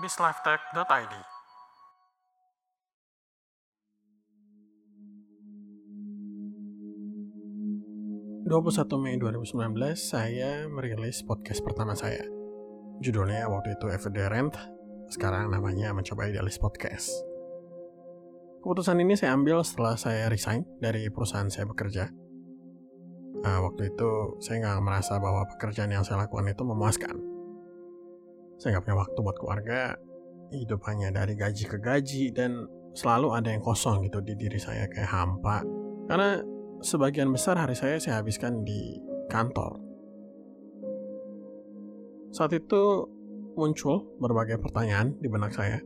bislifetech.id. ...21 Mei 2019, saya merilis podcast pertama saya. Judulnya waktu itu Evident, sekarang namanya Mencoba Idealis Podcast. Keputusan ini saya ambil setelah saya resign dari perusahaan saya bekerja. Nah, waktu itu saya nggak merasa bahwa pekerjaan yang saya lakukan itu memuaskan. Saya nggak punya waktu buat keluarga, hidup hanya dari gaji ke gaji, dan selalu ada yang kosong gitu di diri saya kayak hampa. Karena sebagian besar hari saya saya habiskan di kantor. Saat itu muncul berbagai pertanyaan di benak saya.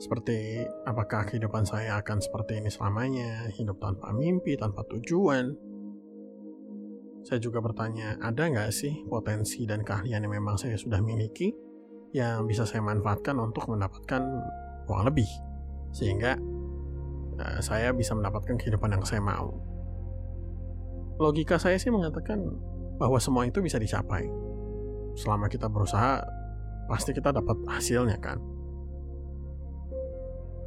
Seperti apakah kehidupan saya akan seperti ini selamanya, hidup tanpa mimpi, tanpa tujuan, saya juga bertanya, ada nggak sih potensi dan keahlian yang memang saya sudah miliki yang bisa saya manfaatkan untuk mendapatkan uang lebih, sehingga uh, saya bisa mendapatkan kehidupan yang saya mau. Logika saya sih mengatakan bahwa semua itu bisa dicapai. Selama kita berusaha, pasti kita dapat hasilnya kan.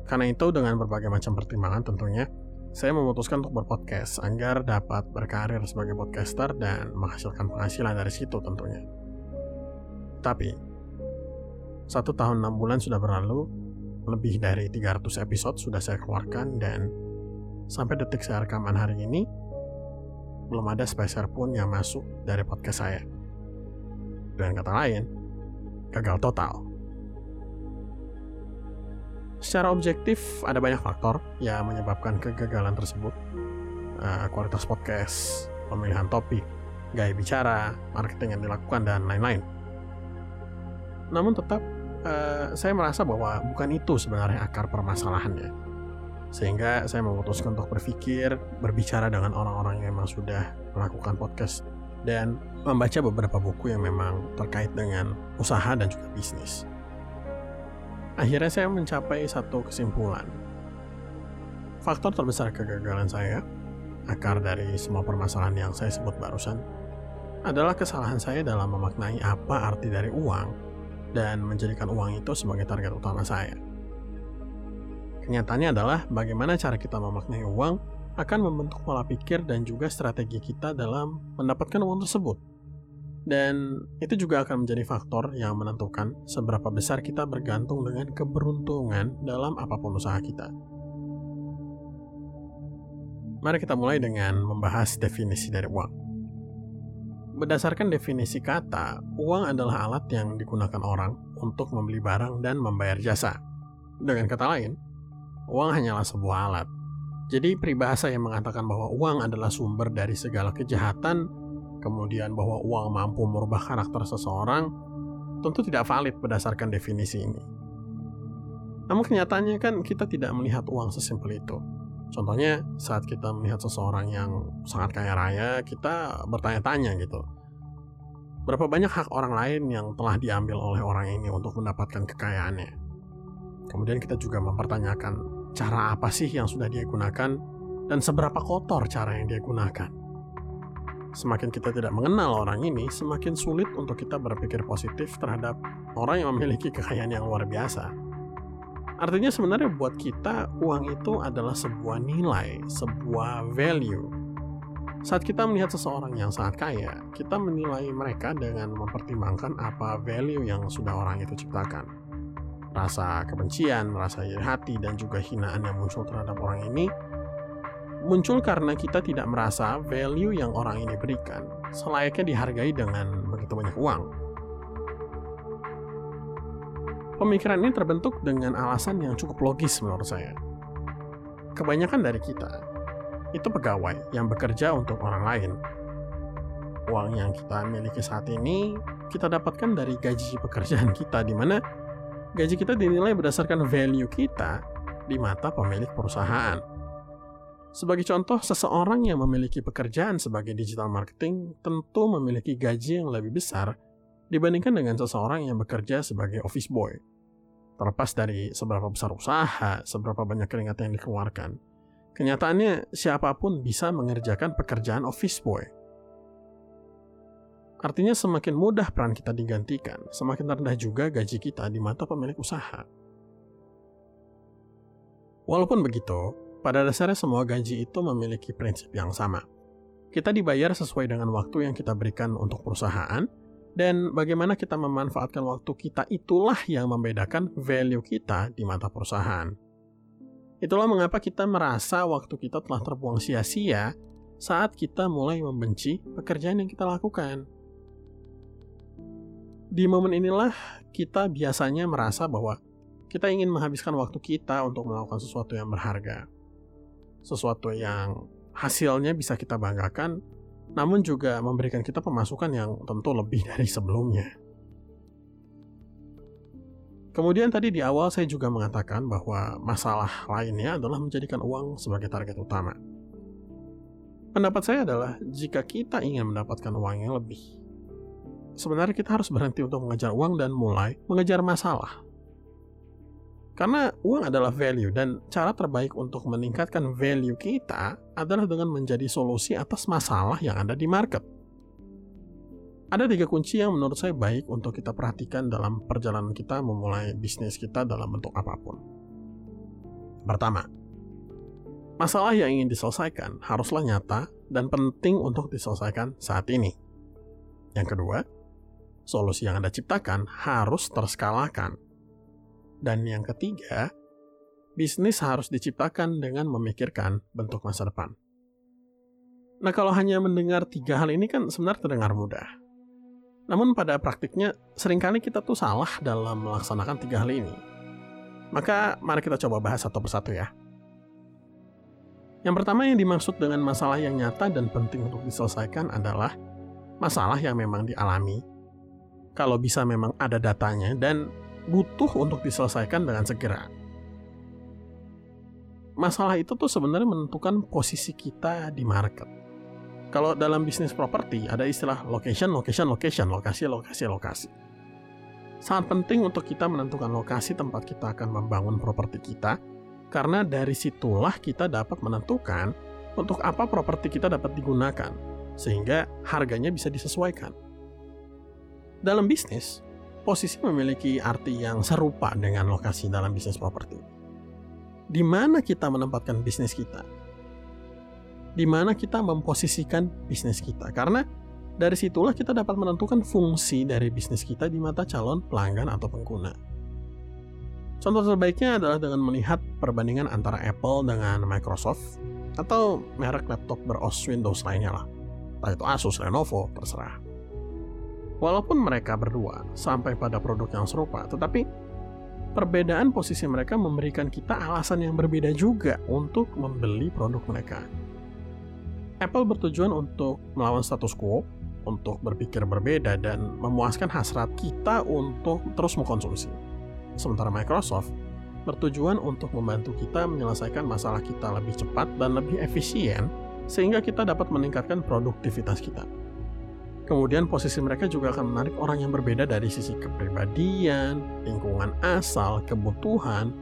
Karena itu dengan berbagai macam pertimbangan tentunya, saya memutuskan untuk berpodcast agar dapat berkarir sebagai podcaster dan menghasilkan penghasilan dari situ tentunya. Tapi, satu tahun enam bulan sudah berlalu, lebih dari 300 episode sudah saya keluarkan dan sampai detik saya rekaman hari ini, belum ada spesial pun yang masuk dari podcast saya. Dengan kata lain, gagal total. Secara objektif, ada banyak faktor yang menyebabkan kegagalan tersebut. Uh, kualitas podcast, pemilihan topik, gaya bicara, marketing yang dilakukan, dan lain-lain. Namun tetap, uh, saya merasa bahwa bukan itu sebenarnya akar permasalahannya. Sehingga saya memutuskan untuk berpikir, berbicara dengan orang-orang yang memang sudah melakukan podcast, dan membaca beberapa buku yang memang terkait dengan usaha dan juga bisnis. Akhirnya saya mencapai satu kesimpulan. Faktor terbesar kegagalan saya, akar dari semua permasalahan yang saya sebut barusan, adalah kesalahan saya dalam memaknai apa arti dari uang dan menjadikan uang itu sebagai target utama saya. Kenyataannya adalah bagaimana cara kita memaknai uang akan membentuk pola pikir dan juga strategi kita dalam mendapatkan uang tersebut. Dan itu juga akan menjadi faktor yang menentukan seberapa besar kita bergantung dengan keberuntungan dalam apa pun usaha kita. Mari kita mulai dengan membahas definisi dari uang. Berdasarkan definisi kata, uang adalah alat yang digunakan orang untuk membeli barang dan membayar jasa. Dengan kata lain, uang hanyalah sebuah alat. Jadi peribahasa yang mengatakan bahwa uang adalah sumber dari segala kejahatan kemudian bahwa uang mampu merubah karakter seseorang, tentu tidak valid berdasarkan definisi ini. Namun kenyataannya kan kita tidak melihat uang sesimpel itu. Contohnya saat kita melihat seseorang yang sangat kaya raya, kita bertanya-tanya gitu. Berapa banyak hak orang lain yang telah diambil oleh orang ini untuk mendapatkan kekayaannya? Kemudian kita juga mempertanyakan cara apa sih yang sudah dia gunakan dan seberapa kotor cara yang dia gunakan. Semakin kita tidak mengenal orang ini, semakin sulit untuk kita berpikir positif terhadap orang yang memiliki kekayaan yang luar biasa. Artinya sebenarnya buat kita uang itu adalah sebuah nilai, sebuah value. Saat kita melihat seseorang yang sangat kaya, kita menilai mereka dengan mempertimbangkan apa value yang sudah orang itu ciptakan. Rasa kebencian, rasa iri hati, dan juga hinaan yang muncul terhadap orang ini muncul karena kita tidak merasa value yang orang ini berikan selayaknya dihargai dengan begitu banyak uang. Pemikiran ini terbentuk dengan alasan yang cukup logis menurut saya. Kebanyakan dari kita itu pegawai yang bekerja untuk orang lain. Uang yang kita miliki saat ini kita dapatkan dari gaji pekerjaan kita di mana gaji kita dinilai berdasarkan value kita di mata pemilik perusahaan. Sebagai contoh, seseorang yang memiliki pekerjaan sebagai digital marketing tentu memiliki gaji yang lebih besar dibandingkan dengan seseorang yang bekerja sebagai office boy. Terlepas dari seberapa besar usaha, seberapa banyak keringat yang dikeluarkan, kenyataannya siapa pun bisa mengerjakan pekerjaan office boy. Artinya semakin mudah peran kita digantikan, semakin rendah juga gaji kita di mata pemilik usaha. Walaupun begitu, pada dasarnya semua gaji itu memiliki prinsip yang sama. Kita dibayar sesuai dengan waktu yang kita berikan untuk perusahaan, dan bagaimana kita memanfaatkan waktu kita itulah yang membedakan value kita di mata perusahaan. Itulah mengapa kita merasa waktu kita telah terbuang sia-sia saat kita mulai membenci pekerjaan yang kita lakukan. Di momen inilah kita biasanya merasa bahwa kita ingin menghabiskan waktu kita untuk melakukan sesuatu yang berharga. Sesuatu yang hasilnya bisa kita banggakan, namun juga memberikan kita pemasukan yang tentu lebih dari sebelumnya. Kemudian tadi di awal saya juga mengatakan bahwa masalah lainnya adalah menjadikan uang sebagai target utama. Pendapat saya adalah jika kita ingin mendapatkan uang yang lebih, sebenarnya kita harus berhenti untuk mengejar uang dan mulai mengejar masalah. Karena uang adalah value dan cara terbaik untuk meningkatkan value kita adalah dengan menjadi solusi atas masalah yang ada di market. Ada tiga kunci yang menurut saya baik untuk kita perhatikan dalam perjalanan kita memulai bisnis kita dalam bentuk apa pun. Pertama, masalah yang ingin diselesaikan haruslah nyata dan penting untuk diselesaikan saat ini. Yang kedua, solusi yang Anda ciptakan harus terskalakan. Dan yang ketiga, bisnis harus diciptakan dengan memikirkan bentuk masa depan. Nah, kalau hanya mendengar tiga hal ini kan sebenarnya terdengar mudah. Namun pada praktiknya sering kali kita tuh salah dalam melaksanakan tiga hal ini. Maka mari kita coba bahas satu persatu ya. Yang pertama yang dimaksud dengan masalah yang nyata dan penting untuk diselesaikan adalah masalah yang memang dialami. Kalau bisa memang ada datanya dan butuh untuk diselesaikan dengan segera. Masalah itu tuh sebenarnya menentukan posisi kita di market kalau dalam bisnis properti ada istilah location, location, location, lokasi, lokasi, lokasi. Sangat penting untuk kita menentukan lokasi tempat kita akan membangun properti kita, karena dari situlah kita dapat menentukan untuk apa properti kita dapat digunakan, sehingga harganya bisa disesuaikan. Dalam bisnis, posisi memiliki arti yang serupa dengan lokasi dalam bisnis properti. Di mana kita menempatkan bisnis kita, di mana kita memposisikan bisnis kita. Karena dari situlah kita dapat menentukan fungsi dari bisnis kita di mata calon pelanggan atau pengguna. Contoh terbaiknya adalah dengan melihat perbandingan antara Apple dengan Microsoft atau merek laptop beros Windows lainnya lah. Entah itu Asus, Lenovo, terserah. Walaupun mereka berdua sampai pada produk yang serupa, tetapi perbedaan posisi mereka memberikan kita alasan yang berbeda juga untuk membeli produk mereka. Apple bertujuan untuk melawan status quo, untuk berpikir berbeda dan memuaskan hasrat kita untuk terus mengkonsumsi. Sementara Microsoft bertujuan untuk membantu kita menyelesaikan masalah kita lebih cepat dan lebih efisien sehingga kita dapat meningkatkan produktivitas kita. Kemudian posisi mereka juga akan menarik orang yang berbeda dari sisi kepribadian, lingkungan asal, kebutuhan,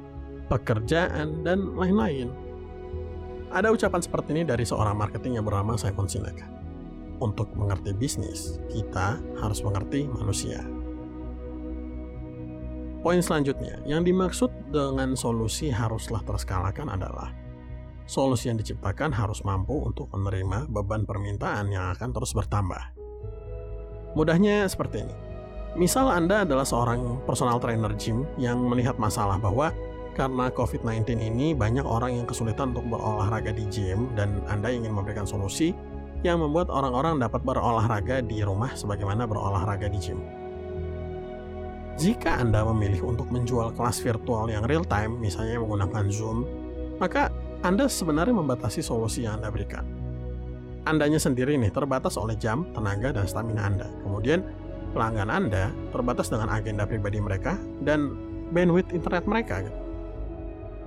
pekerjaan, dan lain-lain. Ada ucapan seperti ini dari seorang marketing yang bernama Simon Sinek. Untuk mengerti bisnis, kita harus mengerti manusia. Poin selanjutnya, yang dimaksud dengan solusi haruslah terskalakan adalah solusi yang diciptakan harus mampu untuk menerima beban permintaan yang akan terus bertambah. Mudahnya seperti ini. Misal Anda adalah seorang personal trainer gym yang melihat masalah bahwa karena COVID-19 ini banyak orang yang kesulitan untuk berolahraga di gym dan Anda ingin memberikan solusi yang membuat orang-orang dapat berolahraga di rumah sebagaimana berolahraga di gym. Jika Anda memilih untuk menjual kelas virtual yang real time, misalnya menggunakan Zoom, maka Anda sebenarnya membatasi solusi yang Anda berikan. Andanya sendiri nih terbatas oleh jam, tenaga, dan stamina Anda. Kemudian pelanggan Anda terbatas dengan agenda pribadi mereka dan bandwidth internet mereka. Gitu.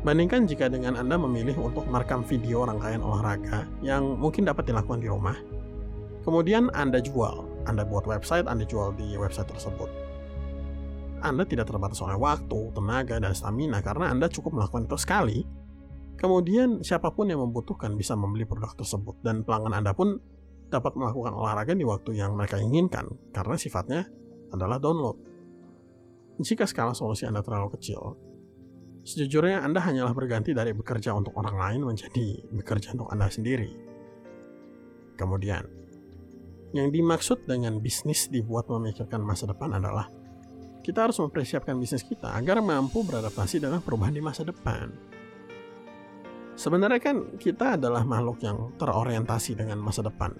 Bandingkan jika dengan Anda memilih untuk merekam video rangkaian olahraga yang mungkin dapat dilakukan di rumah. Kemudian Anda jual, Anda buat website, Anda jual di website tersebut. Anda tidak terbatas oleh waktu, tenaga, dan stamina karena Anda cukup melakukan itu sekali. Kemudian siapa pun yang membutuhkan bisa membeli produk tersebut dan pelanggan Anda pun dapat melakukan olahraga di waktu yang mereka inginkan karena sifatnya adalah download. Jika skala solusi Anda terlalu kecil, sejujurnya Anda hanyalah berganti dari bekerja untuk orang lain menjadi bekerja untuk Anda sendiri. Kemudian, yang dimaksud dengan bisnis dibuat memikirkan masa depan adalah kita harus mempersiapkan bisnis kita agar mampu beradaptasi dengan perubahan di masa depan. Sebenarnya kan kita adalah makhluk yang terorientasi dengan masa depan.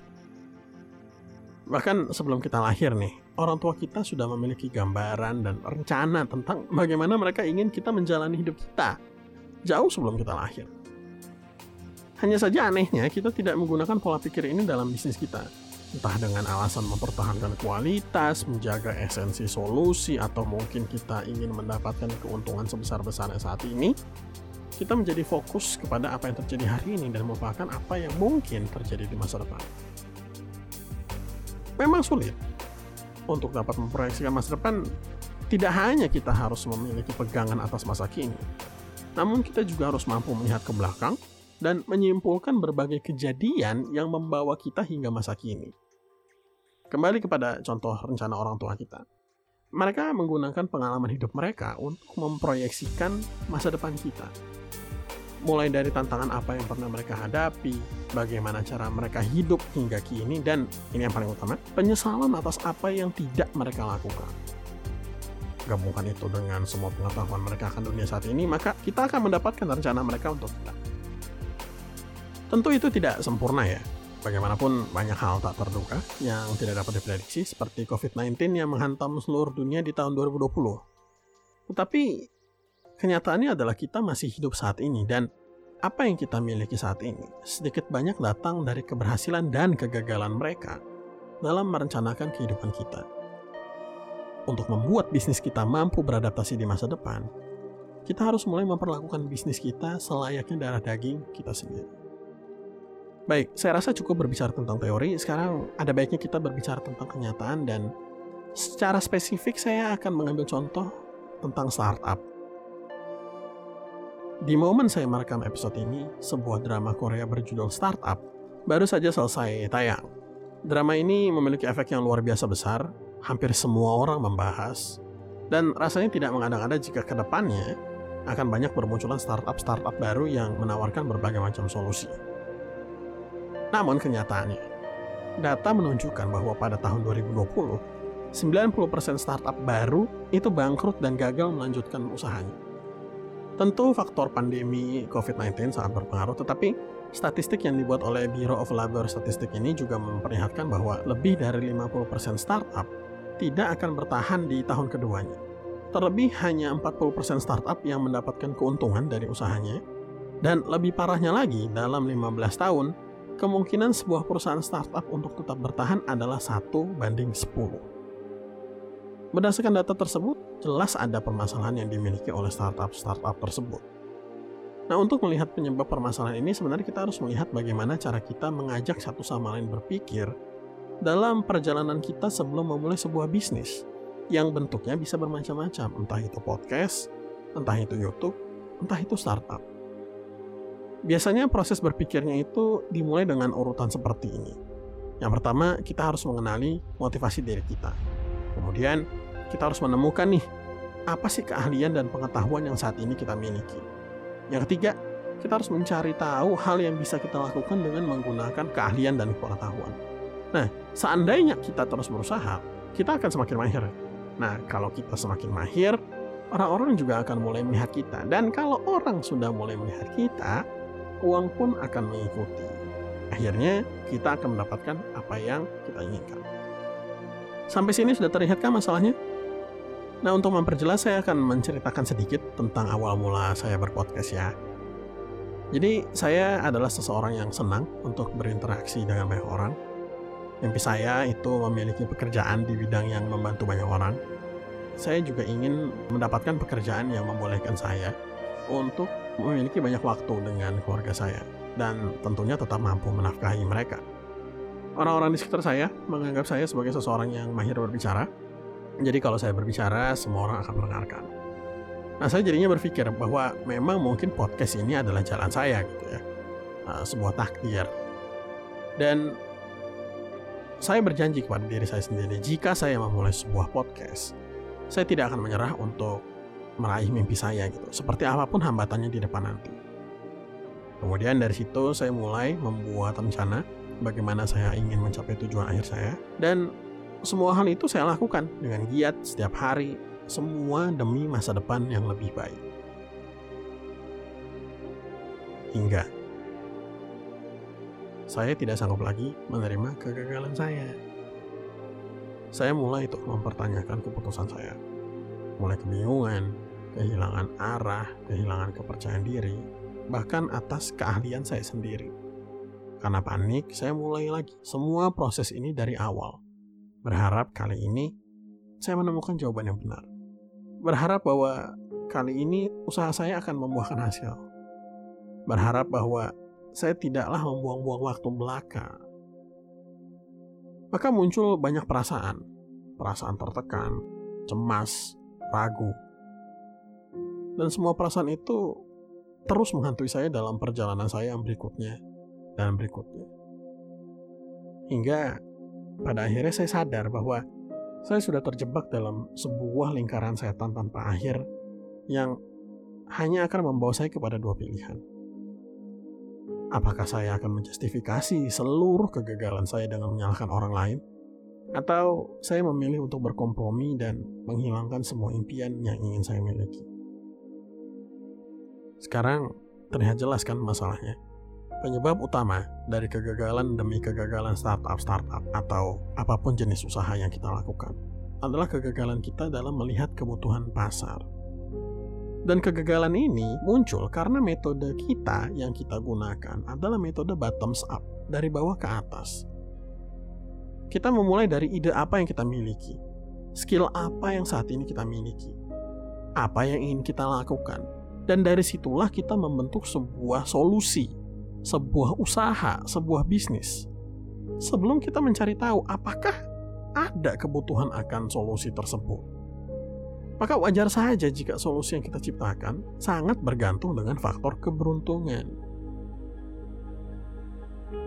Bahkan sebelum kita lahir nih, orang tua kita sudah memiliki gambaran dan rencana tentang bagaimana mereka ingin kita menjalani hidup kita jauh sebelum kita lahir. Hanya saja anehnya kita tidak menggunakan pola pikir ini dalam bisnis kita entah dengan alasan mempertahankan kualitas, menjaga esensi solusi, atau mungkin kita ingin mendapatkan keuntungan sebesar-besarnya saat ini, kita menjadi fokus kepada apa yang terjadi hari ini dan melupakan apa yang mungkin terjadi di masa depan. Memang sulit untuk dapat memproyeksikan masa depan. Tidak hanya kita harus memiliki pegangan atas masa kini, namun kita juga harus mampu melihat ke belakang dan menyimpulkan berbagai kejadian yang membawa kita hingga masa kini. Kembali kepada contoh rencana orang tua kita. Mereka menggunakan pengalaman hidup mereka untuk memproyeksikan masa depan kita. Mulai dari tantangan apa yang pernah mereka hadapi, bagaimana cara mereka hidup hingga kini, dan ini yang paling utama, penyesalan atas apa yang tidak mereka lakukan gabungkan itu dengan semua pengetahuan mereka akan dunia saat ini, maka kita akan mendapatkan rencana mereka untuk kita. Tentu itu tidak sempurna ya. Bagaimanapun banyak hal tak terduga yang tidak dapat diprediksi seperti COVID-19 yang menghantam seluruh dunia di tahun 2020. Tetapi kenyataannya adalah kita masih hidup saat ini dan apa yang kita miliki saat ini sedikit banyak datang dari keberhasilan dan kegagalan mereka dalam merencanakan kehidupan kita. Untuk membuat bisnis kita mampu beradaptasi di masa depan, kita harus mulai memperlakukan bisnis kita selayaknya darah daging kita sendiri. Baik, saya rasa cukup berbicara tentang teori. Sekarang ada baiknya kita berbicara tentang kenyataan dan secara spesifik saya akan mengambil contoh tentang startup. Di momen saya merekam episode ini, sebuah drama Korea berjudul Startup baru saja selesai tayang. Drama ini memiliki efek yang luar biasa besar, hampir semua orang membahas, dan rasanya tidak mengada-ngada jika ke depannya akan banyak bermunculan startup-startup baru yang menawarkan berbagai macam solusi. Namun kenyataannya, data menunjukkan bahwa pada tahun 2020, 90% startup baru itu bangkrut dan gagal melanjutkan usahanya. Tentu faktor pandemi COVID-19 sangat berpengaruh, tetapi statistik yang dibuat oleh Bureau of Labor Statistik ini juga memperlihatkan bahwa lebih dari 50% startup tidak akan bertahan di tahun keduanya. Terlebih hanya 40% startup yang mendapatkan keuntungan dari usahanya, dan lebih parahnya lagi, dalam 15 tahun, kemungkinan sebuah perusahaan startup untuk tetap bertahan adalah satu banding 10. Berdasarkan data tersebut, jelas ada permasalahan yang dimiliki oleh startup-startup tersebut. Nah, untuk melihat penyebab permasalahan ini, sebenarnya kita harus melihat bagaimana cara kita mengajak satu sama lain berpikir dalam perjalanan kita sebelum memulai sebuah bisnis yang bentuknya bisa bermacam-macam, entah itu podcast, entah itu YouTube, entah itu startup. Biasanya proses berpikirnya itu dimulai dengan urutan seperti ini. Yang pertama, kita harus mengenali motivasi diri kita. Kemudian, kita harus menemukan nih, apa sih keahlian dan pengetahuan yang saat ini kita miliki. Yang ketiga, kita harus mencari tahu hal yang bisa kita lakukan dengan menggunakan keahlian dan pengetahuan. Nah, seandainya kita terus berusaha, kita akan semakin mahir. Nah, kalau kita semakin mahir, orang-orang juga akan mulai melihat kita. Dan kalau orang sudah mulai melihat kita, uang pun akan mengikuti. Akhirnya, kita akan mendapatkan apa yang kita inginkan. Sampai sini sudah terlihatkah masalahnya? Nah, untuk memperjelas, saya akan menceritakan sedikit tentang awal mula saya berpodcast ya. Jadi, saya adalah seseorang yang senang untuk berinteraksi dengan banyak orang. Mimpi saya itu memiliki pekerjaan di bidang yang membantu banyak orang. Saya juga ingin mendapatkan pekerjaan yang membolehkan saya untuk memiliki banyak waktu dengan keluarga saya dan tentunya tetap mampu menafkahi mereka. Orang-orang di sekitar saya menganggap saya sebagai seseorang yang mahir berbicara. Jadi kalau saya berbicara, semua orang akan mendengarkan. Nah, saya jadinya berpikir bahwa memang mungkin podcast ini adalah jalan saya gitu ya. Uh, sebuah takdir. Dan saya berjanji kepada diri saya sendiri, jika saya memulai sebuah podcast, saya tidak akan menyerah untuk meraih mimpi saya gitu. Seperti apa pun hambatannya di depan nanti. Kemudian dari situ saya mulai membuat rencana bagaimana saya ingin mencapai tujuan akhir saya dan semua hal itu saya lakukan dengan giat setiap hari, semua demi masa depan yang lebih baik. Hingga saya tidak sanggup lagi menerima kegagalan saya. Saya mulai untuk mempertanyakan keputusan saya. Mulai kebingungan, kehilangan arah, kehilangan kepercayaan diri, bahkan atas keahlian saya sendiri. Karena panik, saya mulai lagi semua proses ini dari awal. Berharap kali ini saya menemukan jawaban yang benar. Berharap bahwa kali ini usaha saya akan membuahkan hasil. Berharap bahwa saya tidaklah membuang-buang waktu belaka. Maka muncul banyak perasaan, perasaan tertekan, cemas, ragu. Dan semua perasaan itu terus menghantui saya dalam perjalanan saya yang berikutnya dan berikutnya. Hingga pada akhirnya saya sadar bahwa saya sudah terjebak dalam sebuah lingkaran setan tanpa akhir yang hanya akan membawa saya kepada dua pilihan Apakah saya akan menjustifikasi seluruh kegagalan saya dengan menyalahkan orang lain? Atau saya memilih untuk berkompromi dan menghilangkan semua impian yang ingin saya miliki? Sekarang terlihat jelas kan masalahnya. Penyebab utama dari kegagalan demi kegagalan startup-startup atau apa pun jenis usaha yang kita lakukan adalah kegagalan kita dalam melihat kebutuhan pasar dan kegagalan ini muncul karena metode kita yang kita gunakan adalah metode bottoms up, dari bawah ke atas. Kita memulai dari ide apa yang kita miliki, skill apa yang saat ini kita miliki, apa yang ingin kita lakukan, dan dari situlah kita membentuk sebuah solusi, sebuah usaha, sebuah bisnis. Sebelum kita mencari tahu apakah ada kebutuhan akan solusi tersebut. Maka wajar saja jika solusi yang kita ciptakan sangat bergantung dengan faktor keberuntungan.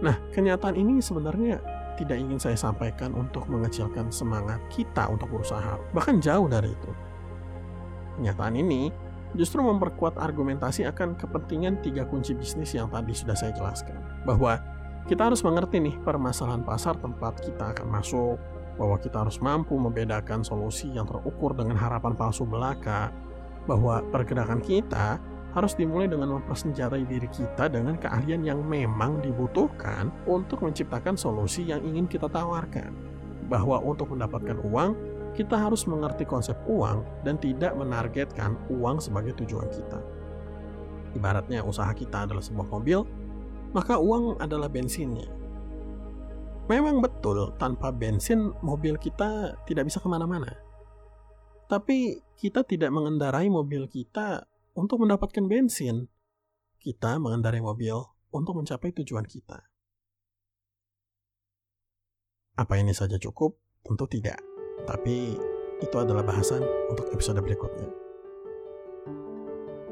Nah, kenyataan ini sebenarnya tidak ingin saya sampaikan untuk mengecilkan semangat kita untuk berusaha, bahkan jauh dari itu. Kenyataan ini justru memperkuat argumentasi akan kepentingan tiga kunci bisnis yang tadi sudah saya jelaskan. Bahwa kita harus mengerti nih permasalahan pasar tempat kita akan masuk, bahwa kita harus mampu membedakan solusi yang terukur dengan harapan palsu belaka, bahwa pergerakan kita harus dimulai dengan mempersenjatai diri kita dengan keahlian yang memang dibutuhkan untuk menciptakan solusi yang ingin kita tawarkan. Bahwa untuk mendapatkan uang, kita harus mengerti konsep uang dan tidak menargetkan uang sebagai tujuan kita. Ibaratnya usaha kita adalah sebuah mobil, maka uang adalah bensinnya Memang betul, tanpa bensin mobil kita tidak bisa ke mana-mana. Tapi kita tidak mengendarai mobil kita untuk mendapatkan bensin. Kita mengendarai mobil untuk mencapai tujuan kita. Apa ini saja cukup? Tentu tidak. Tapi itu adalah bahasan untuk episode berikutnya.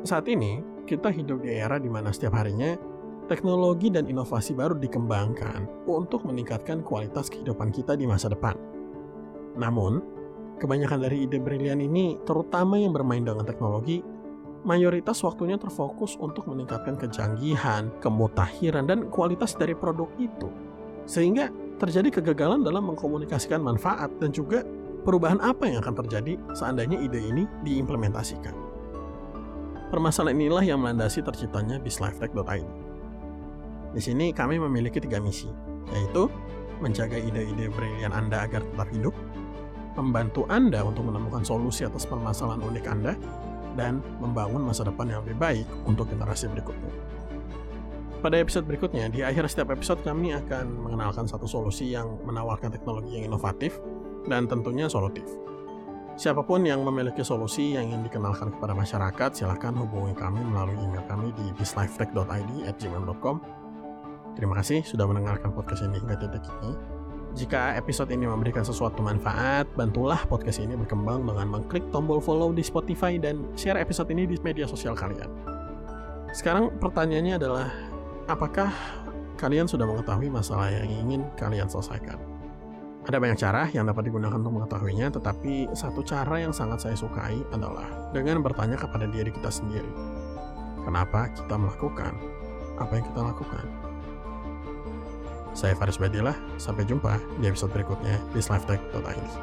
Saat ini, kita hidup di era di mana setiap harinya teknologi dan inovasi baru dikembangkan untuk meningkatkan kualitas kehidupan kita di masa depan. Namun, kebanyakan dari ide brilian ini, terutama yang bermain dengan teknologi, mayoritas waktunya terfokus untuk meningkatkan kejanggihan, kemutahiran, dan kualitas dari produk itu. Sehingga terjadi kegagalan dalam mengkomunikasikan manfaat dan juga perubahan apa yang akan terjadi seandainya ide ini diimplementasikan. Permasalahan inilah yang melandasi terciptanya bislifetech.id. Di sini kami memiliki tiga misi, yaitu menjaga ide-ide brilian Anda agar tetap hidup, membantu Anda untuk menemukan solusi atas permasalahan unik Anda, dan membangun masa depan yang lebih baik untuk generasi berikutnya. Pada episode berikutnya, di akhir setiap episode kami akan mengenalkan satu solusi yang menawarkan teknologi yang inovatif dan tentunya solutif. Siapa pun yang memiliki solusi yang ingin dikenalkan kepada masyarakat, silahkan hubungi kami melalui email kami di bislifetech.id at gmail.com Terima kasih sudah mendengarkan podcast ini hingga titik ini. Jika episode ini memberikan sesuatu manfaat, bantulah podcast ini berkembang dengan mengklik tombol follow di Spotify dan share episode ini di media sosial kalian. Sekarang pertanyaannya adalah, apakah kalian sudah mengetahui masalah yang ingin kalian selesaikan? Ada banyak cara yang dapat digunakan untuk mengetahuinya, tetapi satu cara yang sangat saya sukai adalah dengan bertanya kepada diri kita sendiri. Kenapa kita melakukan apa yang kita lakukan? Saya Faris Badillah, sampai jumpa di episode berikutnya di SliveTech.id.